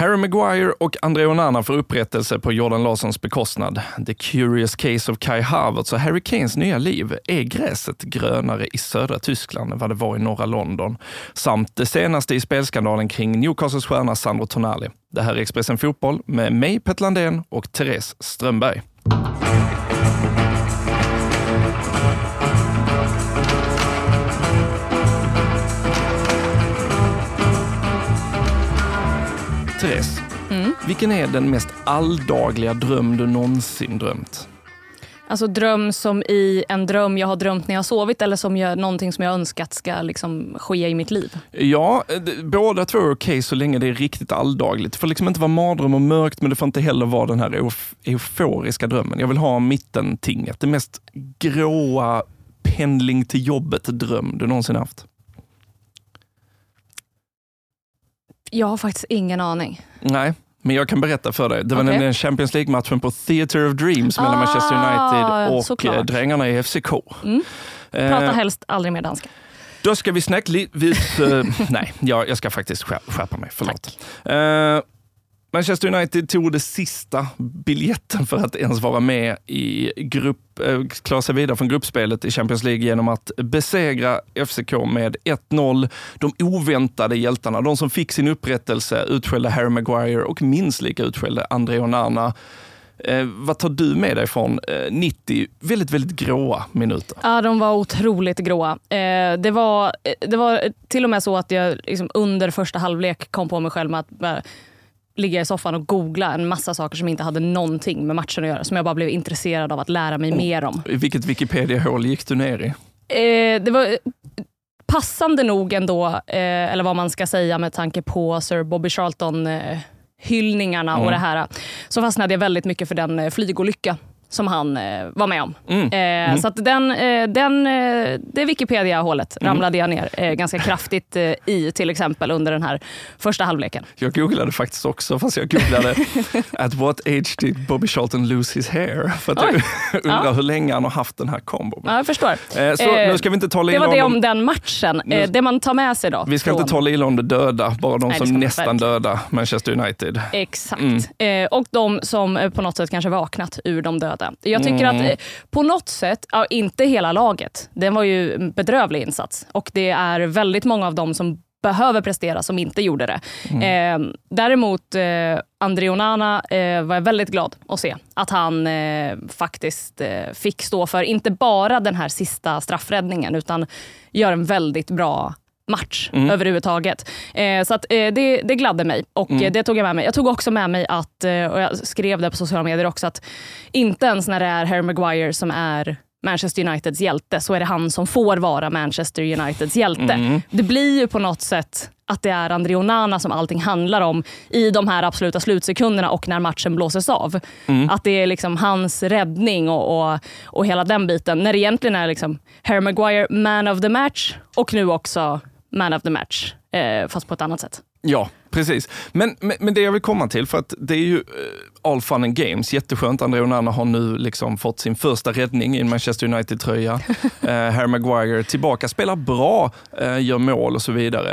Harry Maguire och André Onana får upprättelse på Jordan Larssons bekostnad. The curious case of Kai Havertz och Harry Kanes nya liv. Är gräset grönare i södra Tyskland än vad det var i norra London? Samt det senaste i spelskandalen kring Newcastles stjärna Sandro Tonali. Det här är Expressen Fotboll med mig, Petter Landén och Therese Strömberg. Vilken är den mest alldagliga dröm du någonsin drömt? Alltså dröm som i en dröm jag har drömt när jag har sovit eller som jag, någonting som jag önskat ska liksom ske i mitt liv. Ja, d- båda två är okej så länge det är riktigt alldagligt. Det får liksom inte vara mardröm och mörkt, men det får inte heller vara den här euf- euforiska drömmen. Jag vill ha mittentinget, det mest gråa pendling till jobbet-dröm du någonsin haft. Jag har faktiskt ingen aning. Nej, men jag kan berätta för dig. Det var Okej. nämligen Champions League-matchen på Theatre of Dreams mellan Ah, Manchester United och såklart. eh, drängarna i FCK. Mm. Eh, Prata helst aldrig mer danska. Då ska vi snacka lite... eh, nej, jag, jag ska faktiskt skär- skärpa mig. Förlåt. Eh, Manchester United tog det sista biljetten för att ens vara med i grupp, eh, klara sig vidare från gruppspelet i Champions League genom att besegra FCK med 1-0. De oväntade hjältarna, de som fick sin upprättelse, utskällde Harry Maguire och minst lika utskällde André Onana. Eh, vad tar du med dig från eh, 90 väldigt, väldigt gråa minuter? Ja, de var otroligt gråa. Eh, det, var, eh, det var till och med så att jag liksom under första halvlek kom på mig själv med att bara ligga i soffan och googla en massa saker som inte hade någonting med matchen att göra. Som jag bara blev intresserad av att lära mig mer om. Vilket Wikipedia-hål gick du ner i? Eh, det var eh, passande nog ändå, eh, eller vad man ska säga med tanke på Sir Bobby Charlton eh, hyllningarna Mm. och det här. Så fastnade jag väldigt mycket för den eh, flygolycka som han eh, var med om. Mm. Eh, Så att den, eh, den, eh, det Wikipedia-hålet Mm. ramlade jag ner eh, ganska kraftigt eh, i till exempel under den här första halvleken. Jag googlade faktiskt också, fast jag googlade at what age did Bobby Charlton lose his hair? För att jag undrar Ja. hur länge han har haft den här kombon. Ja, jag förstår. Så nu ska vi inte tala Det var det om, om den matchen. Nu- Det man tar med sig då. vi ska från- inte tala illa om det döda, bara de Nej, som nästan döda Manchester United. Exakt. Mm. Och de som på något sätt kanske vaknat ur de döda. Jag tycker Mm. att eh, på något sätt, ja, inte hela laget, det var ju en bedrövlig insats. Och det är väldigt många av dem som behöver prestera som inte gjorde det. Mm. Eh, däremot eh, André Onana eh, var jag väldigt glad att se att han eh, faktiskt eh, fick stå för, inte bara den här sista straffräddningen, utan gör en väldigt bra match Mm. överhuvudtaget. Eh, så att, eh, det, det gladde mig och Mm. eh, det tog jag med mig. Jag tog också med mig att, eh, och jag skrev det på sociala medier också, att inte ens när det är Harry Maguire som är Manchester Uniteds hjälte, så är det han som får vara Manchester Uniteds hjälte. Mm. Det blir ju på något sätt att det är André Onana som allting handlar om i de här absoluta slutsekunderna och när matchen blåses av. Mm. Att det är liksom hans räddning och, och, och hela den biten. När det egentligen är liksom Harry Maguire man of the match och nu också man of the match, eh, fast på ett annat sätt. Ja, precis. Men, men, men det jag vill komma till, för att det är ju eh, all fun and games, jätteskönt. André Onana har nu liksom fått sin första räddning i en Manchester United-tröja. eh, Harry Maguire tillbaka, spelar bra, eh, gör mål och så vidare.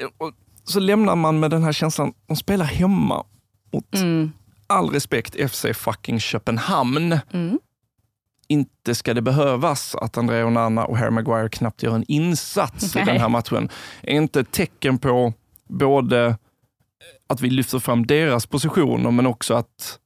Eh, Och så lämnar man med den här känslan, de spelar hemma mot Mm. all respekt FC fucking Köpenhamn. Mm. Inte ska det behövas att André Onana och Harry Maguire knappt gör en insats i Nej. den här matchen. Är inte ett tecken på både att vi lyfter fram deras positioner, men också att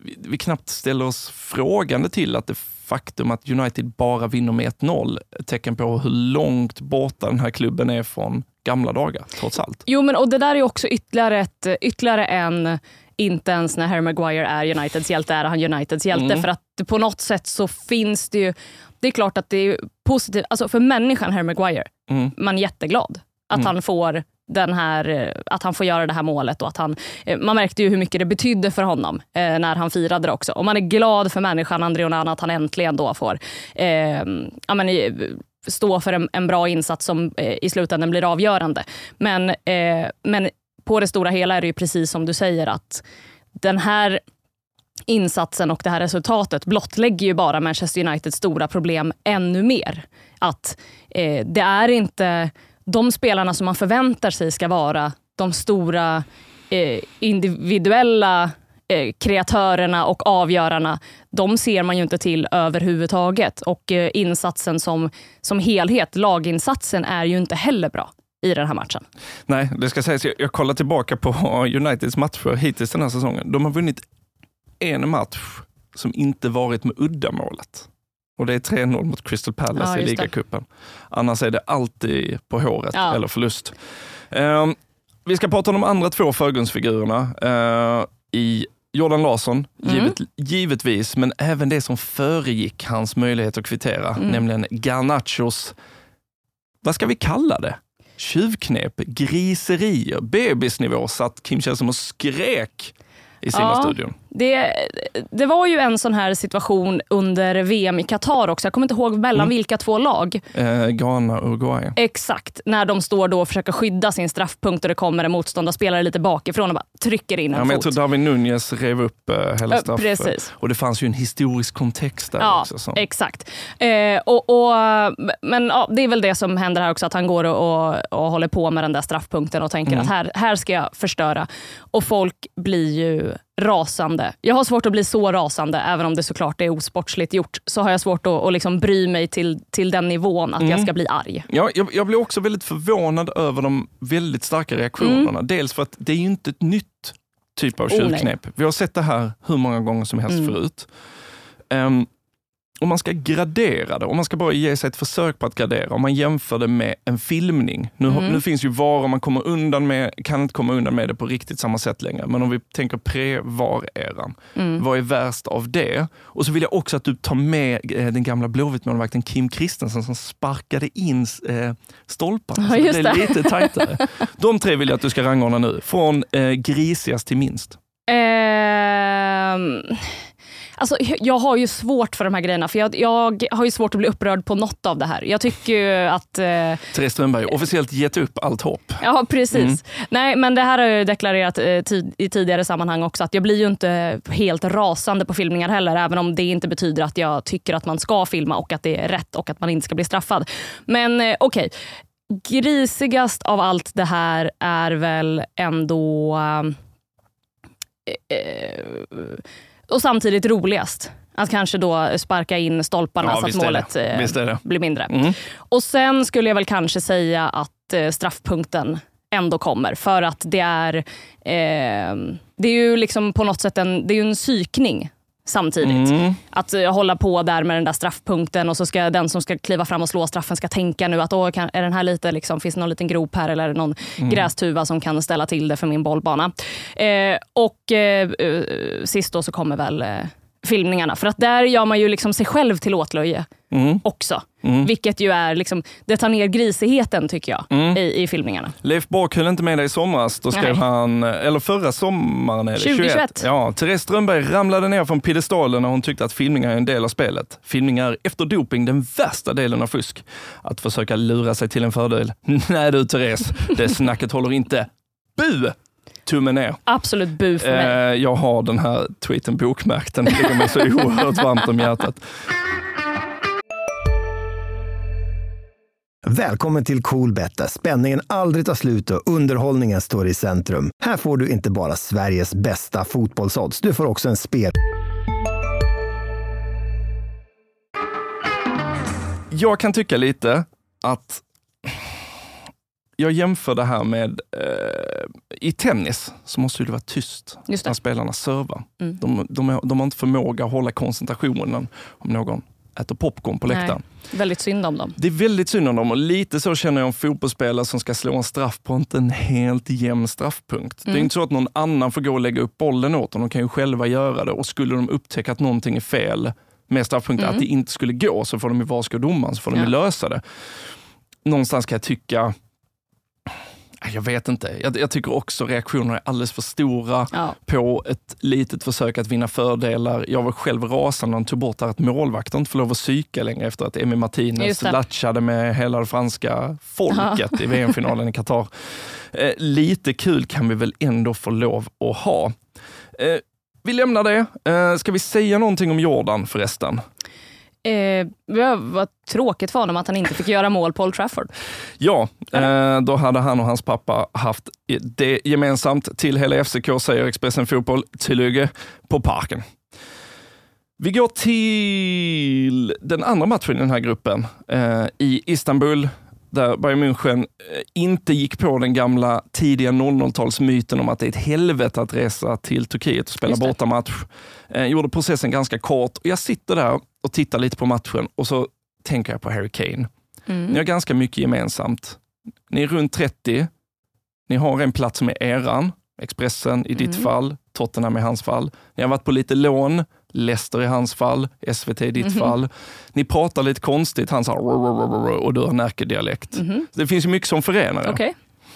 vi, vi knappt ställer oss frågande till att det faktum att United bara vinner med 1-0, ett tecken på hur långt borta den här klubben är från gamla dagar, trots allt. Jo, men och det där är också ytterligare, ett, ytterligare en inte ens när Harry Maguire är Uniteds hjälte är han Uniteds hjälte. Mm. För att på något sätt så finns det ju... Det är klart att det är positivt. Alltså för människan Harry Maguire, Mm. man är jätteglad att Mm. han får den här, eh, att han får göra det här målet. Och att han, eh, man märkte ju hur mycket det betydde för honom eh, när han firade det också. Och man är glad för människan André Onana att han äntligen då får eh, ja, men, eh, stå för en, en bra insats som eh, i slutändan blir avgörande. Men, men på det stora hela är det ju precis som du säger att den här insatsen och det här resultatet blottlägger ju bara Manchester Uniteds stora problem ännu mer. Att eh, det är inte de spelarna som man förväntar sig ska vara de stora eh, individuella eh, kreatörerna och avgörarna, de ser man ju inte till överhuvudtaget. Och eh, insatsen som, som helhet, laginsatsen, är ju inte heller bra i den här matchen. Nej, det ska sägas, jag, jag kollar tillbaka på Uniteds matcher hittills den här säsongen. De har vunnit en match som inte varit med uddamålet. Och det är 3-0 mot Crystal Palace Ja, i ligacupen. Annars är det alltid på håret Ja. eller förlust. Ehm, vi ska prata om de andra två förgrundsfigurerna eh, i Jordan Larsson, Mm. givet, givetvis, men även det som föregick hans möjlighet att kvittera, Mm. nämligen Garnachos, vad ska vi kalla det? Tjuvknep, griserier, bebisnivå satt Kim Källström och skrek i Ja. Det, det var ju en sån här situation under VM i Qatar också. Jag kommer inte ihåg mellan Mm. vilka två lag. Eh, Ghana och Uruguay. Exakt, när de står då och försöker skydda sin straffpunkt och det kommer en motståndarspelare lite bakifrån och bara trycker in en Ja, men jag fot. tror Darwin Nunez rev upp eh, hela Ja, straff. precis. Och det fanns ju en historisk kontext där Ja, också. Så. exakt. Eh, och, och, men ja, det är väl det som händer här också, att han går och, och, och håller på med den där straffpunkten och tänker Mm. att här, här ska jag förstöra. Och folk blir ju rasande. Jag har svårt att bli så rasande, även om det såklart är osportsligt gjort. Så har jag svårt att, att liksom bry mig till, till den nivån att Mm. jag ska bli arg. Ja, jag, jag blev också väldigt förvånad över de väldigt starka reaktionerna. Dels för att det är ju inte ett nytt typ av Mm. Oh, tjuvknep. Vi har sett det här hur många gånger som helst Mm. förut. Ehm, om man ska gradera det, om man ska bara ge sig ett försök på att gradera, om man jämför det med en filmning. Nu, Mm. nu finns ju VAR och man kommer undan med, kan inte komma undan med det på riktigt samma sätt längre. Men om vi tänker pre-VAR-eran, Mm. vad är värst av det? Och så vill jag också att du tar med eh, den gamla Blåvitt-målvakten Kim Christensen som sparkade in eh, stolparna. Ja, det det. lite tajtare. De tre vill jag att du ska rangordna nu, från eh, grisigast till minst. Ehm, alltså, jag har ju svårt för de här grejerna, för jag, jag har ju svårt att bli upprörd på något av det här. Jag tycker ju att... Eh, Therese Strömberg, officiellt gett upp allt hopp. Ja, precis. Nej, men det här har jag ju deklarerat eh, tid, i tidigare sammanhang också, att jag blir ju inte helt rasande på filmningar heller, även om det inte betyder att jag tycker att man ska filma och att det är rätt och att man inte ska bli straffad. Men eh, okej, grisigast av allt det här är väl ändå... eh, eh, och samtidigt roligast. Att kanske då sparka in stolparna Ja, så att målet eh, blir mindre. Mm. Och sen skulle jag väl kanske säga att eh, straffpunkten ändå kommer. För att det är, eh, det är ju liksom på något sätt en, det är en psykning samtidigt. Mm. Att eh, hålla på där med den där straffpunkten och så ska den som ska kliva fram och slå straffen ska tänka nu att Åh, kan, är den här lite, liksom, finns det någon liten grop här eller någon Mm. grästuva som kan ställa till det för min bollbana. Eh, och eh, eh, sist då så kommer väl eh, filmningarna. För att där gör man ju liksom sig själv till åtlöje Mm. också. Mm. Vilket ju är, liksom, det tar ner grisigheten tycker jag Mm. i, i filmningarna. Leif Bork höll inte med dig i somras. Då skrev Nej. han, eller förra sommaren är det, 2021. Ja, Therese Strömberg ramlade ner från piedestalen när hon tyckte att filmningar är en del av spelet. Filmningar är efter doping den värsta delen av fusk. Att försöka lura sig till en fördel. Nej du Therese, det snacket håller inte. Bu! Tummen ner. Absolut bu för mig. Eh, jag har den här tweeten bokmärkt. Den ligger mig så oerhört varmt om hjärtat. Välkommen till Coolbet där spänningen aldrig tar slut och underhållningen står i centrum. Här får du inte bara Sveriges bästa fotbollsodds, du får också en spel... Jag kan tycka lite att jag jämför det här med, eh, i tennis så måste det vara tyst Just det. när spelarna servar. Mm. De, de, de har inte förmåga att hålla koncentrationen om någon äter popcorn på Nej. läktaren. Väldigt synd om dem. Det är väldigt synd om dem och lite så känner jag om fotbollsspelare som ska slå en straff på inte en helt jämn straffpunkt. Det är Mm. inte så att någon annan får gå och lägga upp bollen åt dem, de kan ju själva göra det och skulle de upptäcka att någonting är fel med straffpunkten, Mm. att det inte skulle gå, så får de ju varska domaren så får de Ja. lösa det. Någonstans kan jag tycka, jag vet inte, jag, jag tycker också reaktionerna är alldeles för stora Ja. på ett litet försök att vinna fördelar. Jag var själv rasande när han tog bort att målvakter inte får lov att psyka längre efter att Emi Martinez latchade med hela det franska folket i VM-finalen i Qatar. Eh, lite kul kan vi väl ändå få lov att ha. Eh, vi lämnar det. Eh, ska vi säga någonting om Jordan förresten? Eh, var tråkigt för honom att han inte fick göra mål på Old Trafford. Ja, eh, då hade han och hans pappa haft det gemensamt till hela FCK, säger Expressen Fotboll, till på Parken. Vi går till den andra matchen i den här gruppen eh, i Istanbul där Bayern München eh, inte gick på den gamla tidiga 00-talsmyten om att det är ett helvete att resa till Turkiet och spela bortamatch. Eh, gjorde processen ganska kort och jag sitter där och tittar lite på matchen och så tänker jag på Harry Kane. Mm. Ni har ganska mycket gemensamt. Ni är runt 30, ni har en plats med eran, Expressen i ditt mm. fall, Tottenham i hans fall. Ni har varit på lite lån, Leicester i hans fall, SVT i ditt mm fall. Ni pratar lite konstigt, han sa och du har Närke-dialekt. Mm. Det finns mycket som förenar. Okay.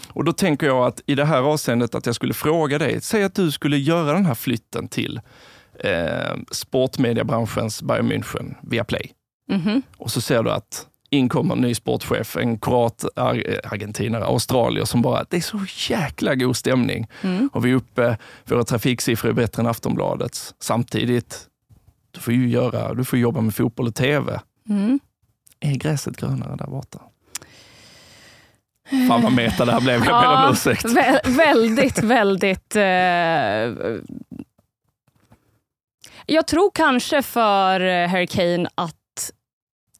Och då tänker jag att i det här avseendet att jag skulle fråga dig, säg att du skulle göra den här flytten till eh, sportmediebranschens Bayern München via Play. Mm -hmm. Och så ser du att in kommer en ny sportchef, en kroat, argentinare, australier som bara, det är så jäkla god stämning. Mm. Och vi är uppe, våra trafiksiffror är bättre än Aftonbladets. Samtidigt, du får ju göra, du får jobba med fotboll och tv. Mm. Är gräset grönare där borta? Fan vad meta det här blev, jag ber om ursäkt. Vä väldigt, väldigt... Eh... Jag tror kanske för eh, Harry Kane att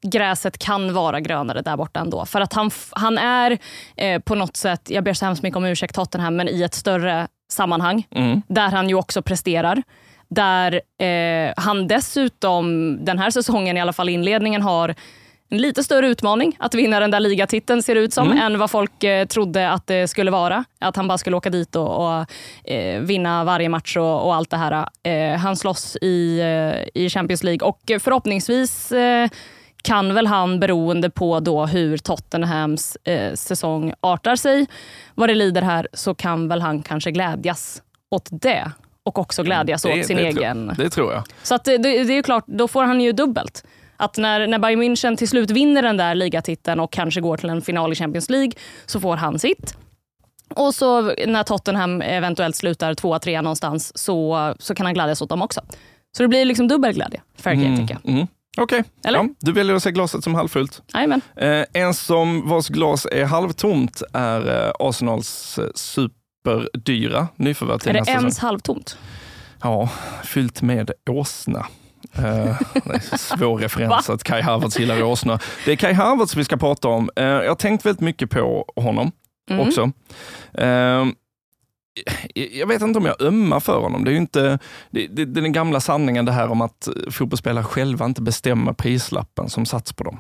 gräset kan vara grönare där borta ändå. För att han, han är eh, på något sätt, jag ber så hemskt mycket om ursäkt Tottenham, men i ett större sammanhang mm. där han ju också presterar. Där eh, han dessutom den här säsongen, i alla fall inledningen, har en lite större utmaning att vinna den där ligatiteln ser det ut som, mm. än vad folk eh, trodde att det skulle vara. Att han bara skulle åka dit och, och eh, vinna varje match och, och allt det här. Eh, han slåss i, eh, i Champions League och förhoppningsvis eh, kan väl han, beroende på då hur Tottenhams eh, säsong artar sig, vad det lider här, så kan väl han kanske glädjas åt det. Och också glädjas det, åt sin det egen. Tror, det tror jag. Så att det, det, är klart, då får han ju dubbelt. Att när, när Bayern München till slut vinner den där ligatiteln och kanske går till en final i Champions League, så får han sitt. Och så när Tottenham eventuellt slutar tvåa, trea någonstans, så, så kan han glädjas åt dem också. Så det blir liksom dubbel glädje för mm, tycker jag. Mm. Okej, okay. ja, du väljer att se glaset som halvfullt. Amen. Eh, en som vars glas är halvtomt är eh, Arsenals eh, superdyra nyförvärv Är det ens halvtomt? Ja, fyllt med åsna. Uh, svår referens att Kai Havertz gillar åsna. Det är Kai Havertz vi ska prata om. Uh, jag har tänkt väldigt mycket på honom mm. också. Uh, jag vet inte om jag ömmar för honom. Det är ju inte det, det, den gamla sanningen det här om att fotbollsspelare själva inte bestämmer prislappen som sats på dem.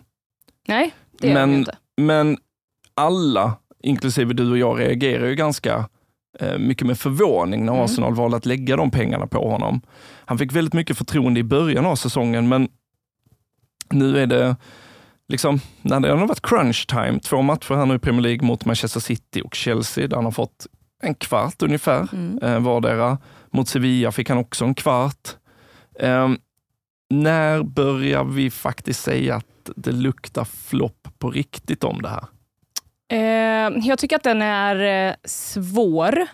Nej, det men, gör inte. Men alla, inklusive du och jag, reagerar ju ganska eh, mycket med förvåning när mm. Arsenal valde att lägga de pengarna på honom. Han fick väldigt mycket förtroende i början av säsongen, men nu är det liksom, när det har varit crunch time, två matcher här nu i Premier League mot Manchester City och Chelsea, där han har fått en kvart ungefär mm. eh, vardera. Mot Sevilla fick han också en kvart. Eh, när börjar vi faktiskt säga att det luktar flopp på riktigt om det här? Eh, jag tycker att den är eh, svår.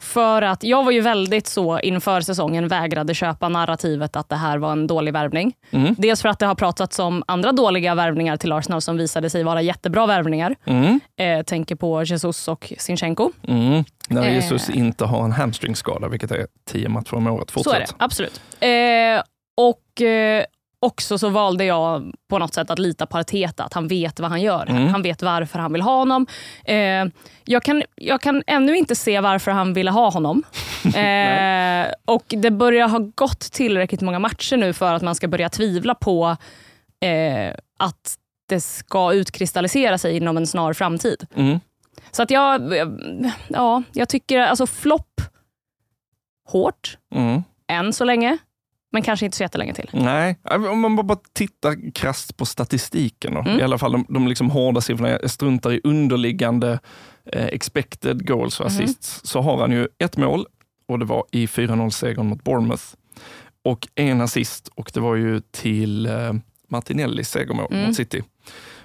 För att jag var ju väldigt så inför säsongen vägrade köpa narrativet att det här var en dålig värvning. Mm. Dels för att det har pratats om andra dåliga värvningar till Arsenal som visade sig vara jättebra värvningar. Mm. Eh, tänker på Jesus och Sinchenko. Mm. När eh. Jesus eh. inte har en hamstringskada, vilket är tio matcher om året. Fortsätt. Så är det, absolut. Eh, och eh, också så valde jag på något sätt att lita på Arteta, att han vet vad han gör. Mm. Han vet varför han vill ha honom. Eh, jag, kan, jag kan ännu inte se varför han ville ha honom. Eh, och Det börjar ha gått tillräckligt många matcher nu för att man ska börja tvivla på eh, att det ska utkristallisera sig inom en snar framtid. Mm. Så att jag, ja, jag tycker, alltså flopp, hårt, mm. än så länge. Men kanske inte så jättelänge till. Nej, om man bara tittar krasst på statistiken. Då. Mm. I alla fall de, de liksom hårda siffrorna. Jag struntar i underliggande eh, expected goals och mm. assists. Mm. Så har han ju ett mål och det var i 4-0-segern mot Bournemouth. Och en assist och det var ju till eh, Martinellis segermål mm. mot City.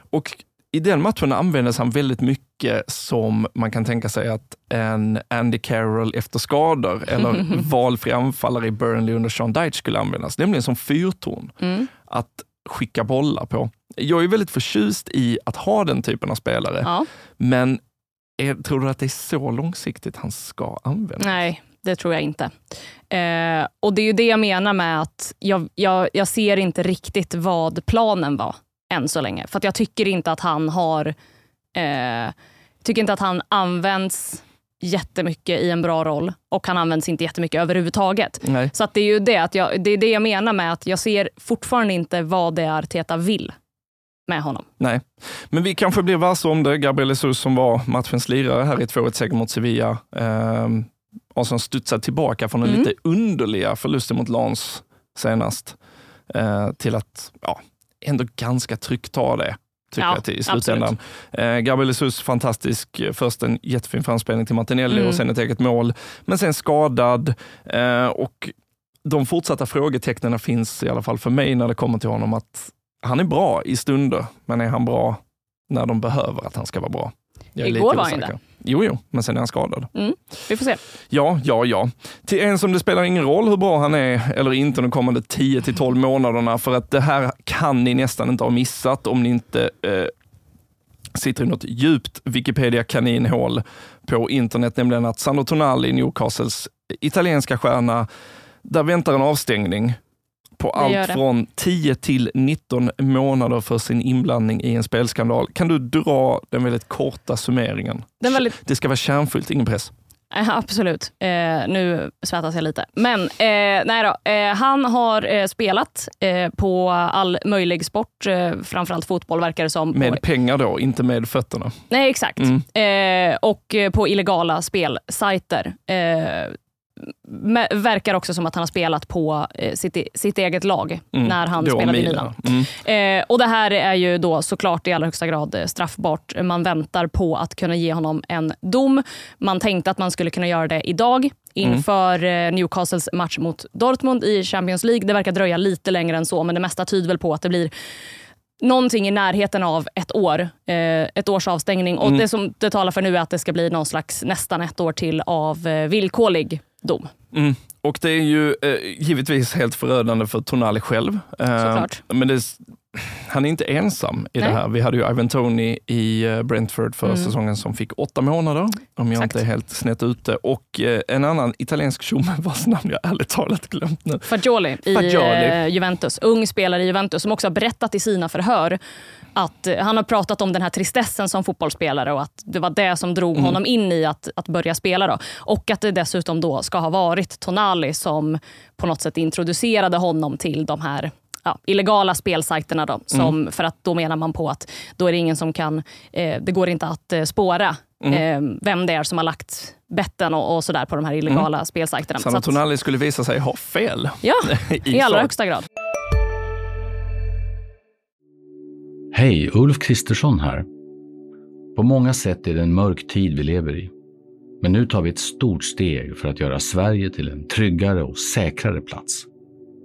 Och i den matchen användes han väldigt mycket som man kan tänka sig att en Andy Carroll efter skador eller valfri anfallare i Burnley under Sean Dyche skulle användas, nämligen som fyrtorn. Mm. Att skicka bollar på. Jag är väldigt förtjust i att ha den typen av spelare, Ja. men är, tror du att det är så långsiktigt han ska användas? Nej, det tror jag inte. Eh, och Det är ju det jag menar med att jag, jag, jag ser inte riktigt vad planen var än så länge. För att jag tycker inte att han har... Eh, tycker inte att han används jättemycket i en bra roll och han används inte jättemycket överhuvudtaget. Nej. Så att det är ju det, att jag, det är det jag menar med att jag ser fortfarande inte vad det är Teta vill med honom. Nej, men vi kanske blir varse om det. Gabriel Jesus som var matchens lirare här i 2-1-seger mot Sevilla eh, och som studsade tillbaka från den Mm. lite underliga förlusten mot Lans senast eh, till att ja, ändå ganska tryggt ta det. Tycker Ja, jag till, i slutändan. Eh, Gabriel Jesus, fantastisk. Först en jättefin framspelning till Martinelli Mm. och sen ett eget mål. Men sen skadad eh, och de fortsatta frågetecknen finns i alla fall för mig när det kommer till honom. att Han är bra i stunder, men är han bra när de behöver att han ska vara bra? Jag är Igår lite var han det. Jo, jo, men sen är han skadad. Vi får se. Ja, ja, ja. Till en som det spelar ingen roll hur bra han är eller inte de kommande 10 till 12 månaderna, för att det här kan ni nästan inte ha missat om ni inte eh, sitter i något djupt Wikipedia-kaninhål på internet, nämligen att Sandro Tonali, Newcastles italienska stjärna, där väntar en avstängning på allt från 10 till 19 månader för sin inblandning i en spelskandal. Kan du dra den väldigt korta summeringen? Väldigt Det ska vara kärnfullt, ingen press. Eh, Absolut. Eh, nu svettas jag lite. Men eh, nej då. Eh, han har eh, spelat eh, på all möjlig sport, eh, framförallt fotboll verkar det som. Med pengar då, inte med fötterna. nej, exakt. Mm. Och på illegala spelsajter. Verkar också som att han har spelat på eh, sitt, e- sitt eget lag Mm. när han Då spelade i Milan. Mm. Eh, och Det här är ju då såklart i allra högsta grad eh, straffbart. Man väntar på att kunna ge honom en dom. Man tänkte att man skulle kunna göra det idag inför eh, Newcastles match mot Dortmund i Champions League. Det verkar dröja lite längre än så, men det mesta tyder väl på att det blir någonting i närheten av ett år. Eh, ett års avstängning. Och Det som det talar för nu är att det ska bli någon slags nästan ett år till av villkorlig dom. Mm. Och det är ju eh, givetvis helt förödande för Tonali själv. Eh, Såklart. men det, han är inte ensam i Nej. det här. Vi hade ju Ivan Tony i eh, Brentford förra Mm. säsongen som fick åtta månader, om jag Exakt. inte är helt snett ute. Och eh, en annan italiensk tjomme vars namn jag ärligt talat glömt nu. Fagioli i Fagioli. eh, Juventus. Ung spelare i Juventus som också har berättat i sina förhör att han har pratat om den här tristessen som fotbollsspelare och att det var det som drog Mm. honom in i att, att börja spela. Då. Och att det dessutom då ska ha varit Tonali som på något sätt introducerade honom till de här ja, illegala spelsajterna. Då, som, Mm. För att då menar man på att då är det ingen som kan, eh, det går inte att eh, spåra Mm. eh, vem det är som har lagt betten och, och sådär på de här illegala spelsajterna. Sandro Så att- Tonali skulle visa sig ha fel. Ja, i allra sak. högsta grad. Hej, Ulf Kristersson här. På många sätt är det en mörk tid vi lever i. Men nu tar vi ett stort steg för att göra Sverige till en tryggare och säkrare plats.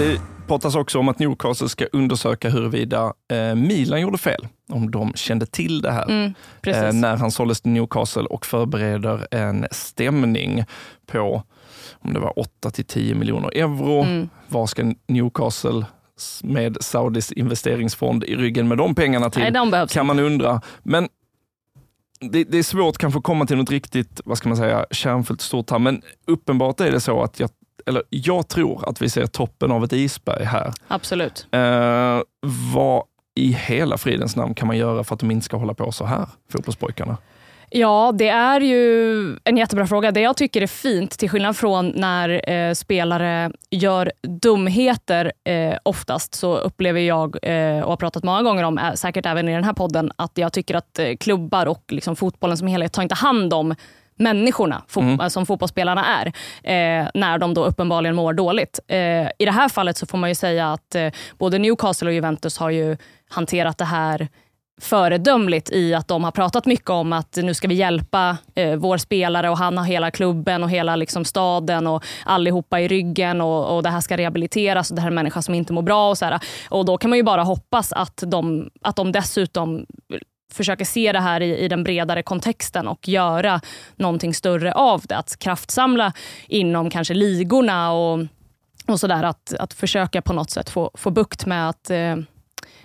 Det pratas också om att Newcastle ska undersöka huruvida eh, Milan gjorde fel. Om de kände till det här. Mm, eh, när han såldes till Newcastle och förbereder en stämning på om det var 8 till 10 miljoner euro. Mm. Vad ska Newcastle med Saudis investeringsfond i ryggen med de pengarna till? Nej, de kan man undra. Men det, det är svårt kanske att komma till något riktigt, vad ska man säga, kärnfullt stort här. Men uppenbart är det så att jag, eller jag tror att vi ser toppen av ett isberg här. Absolut. Eh, vad i hela fridens namn kan man göra för att de inte ska hålla på så här, fotbollspojkarna? Ja, det är ju en jättebra fråga. Det jag tycker är fint, till skillnad från när eh, spelare gör dumheter eh, oftast, så upplever jag, eh, och har pratat många gånger om, eh, säkert även i den här podden, att jag tycker att eh, klubbar och liksom fotbollen som helhet tar inte hand om människorna fo- som fotbollsspelarna är, eh, när de då uppenbarligen mår dåligt. Eh, I det här fallet så får man ju säga att eh, både Newcastle och Juventus har ju hanterat det här föredömligt i att de har pratat mycket om att nu ska vi hjälpa eh, vår spelare och han har hela klubben och hela liksom, staden och allihopa i ryggen och, och det här ska rehabiliteras och det här är en människa som inte mår bra. Och, så här. och Då kan man ju bara hoppas att de, att de dessutom försöker se det här i, i den bredare kontexten och göra någonting större av det. Att kraftsamla inom kanske ligorna och, och sådär. Att, att försöka på något sätt få, få bukt med att eh,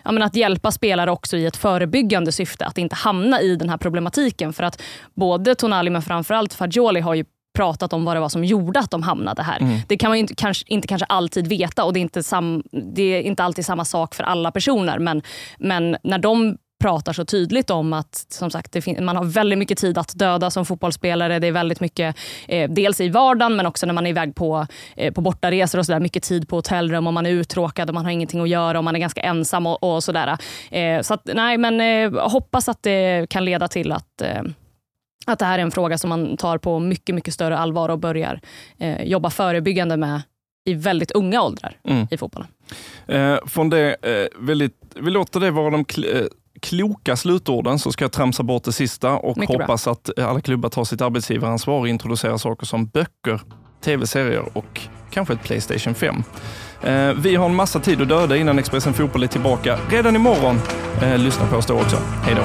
ja, men att hjälpa spelare också i ett förebyggande syfte, att inte hamna i den här problematiken. För att både Tonali, men framförallt Fagioli har ju pratat om vad det var som gjorde att de hamnade här. Det kan man inte kanske, inte kanske alltid veta och det är, inte sam, det är inte alltid samma sak för alla personer. Men, men när de pratar så tydligt om att som sagt, man har väldigt mycket tid att döda som fotbollsspelare. Det är väldigt mycket, eh, dels i vardagen men också när man är iväg på, eh, på bortaresor och sådär. Mycket tid på hotellrum och man är uttråkad och man har ingenting att göra och man är ganska ensam och, och sådär. Eh, så att, nej, men eh, hoppas att det kan leda till att eh, att det här är en fråga som man tar på mycket, mycket större allvar och börjar eh, jobba förebyggande med i väldigt unga åldrar Mm. i fotbollen. Eh, från det, eh, väldigt, vi låter det vara de kloka slutorden så ska jag tramsa bort det sista och Mycket bra. hoppas att alla klubbar tar sitt arbetsgivaransvar och introducerar saker som böcker, tv-serier och kanske ett Playstation 5. Eh, vi har en massa tid att döda innan Expressen Fotboll är tillbaka redan imorgon. Eh, lyssna på oss då också. Hej då!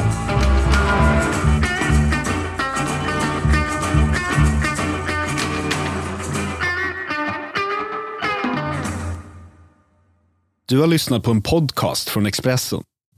Du har lyssnat på en podcast från Expressen.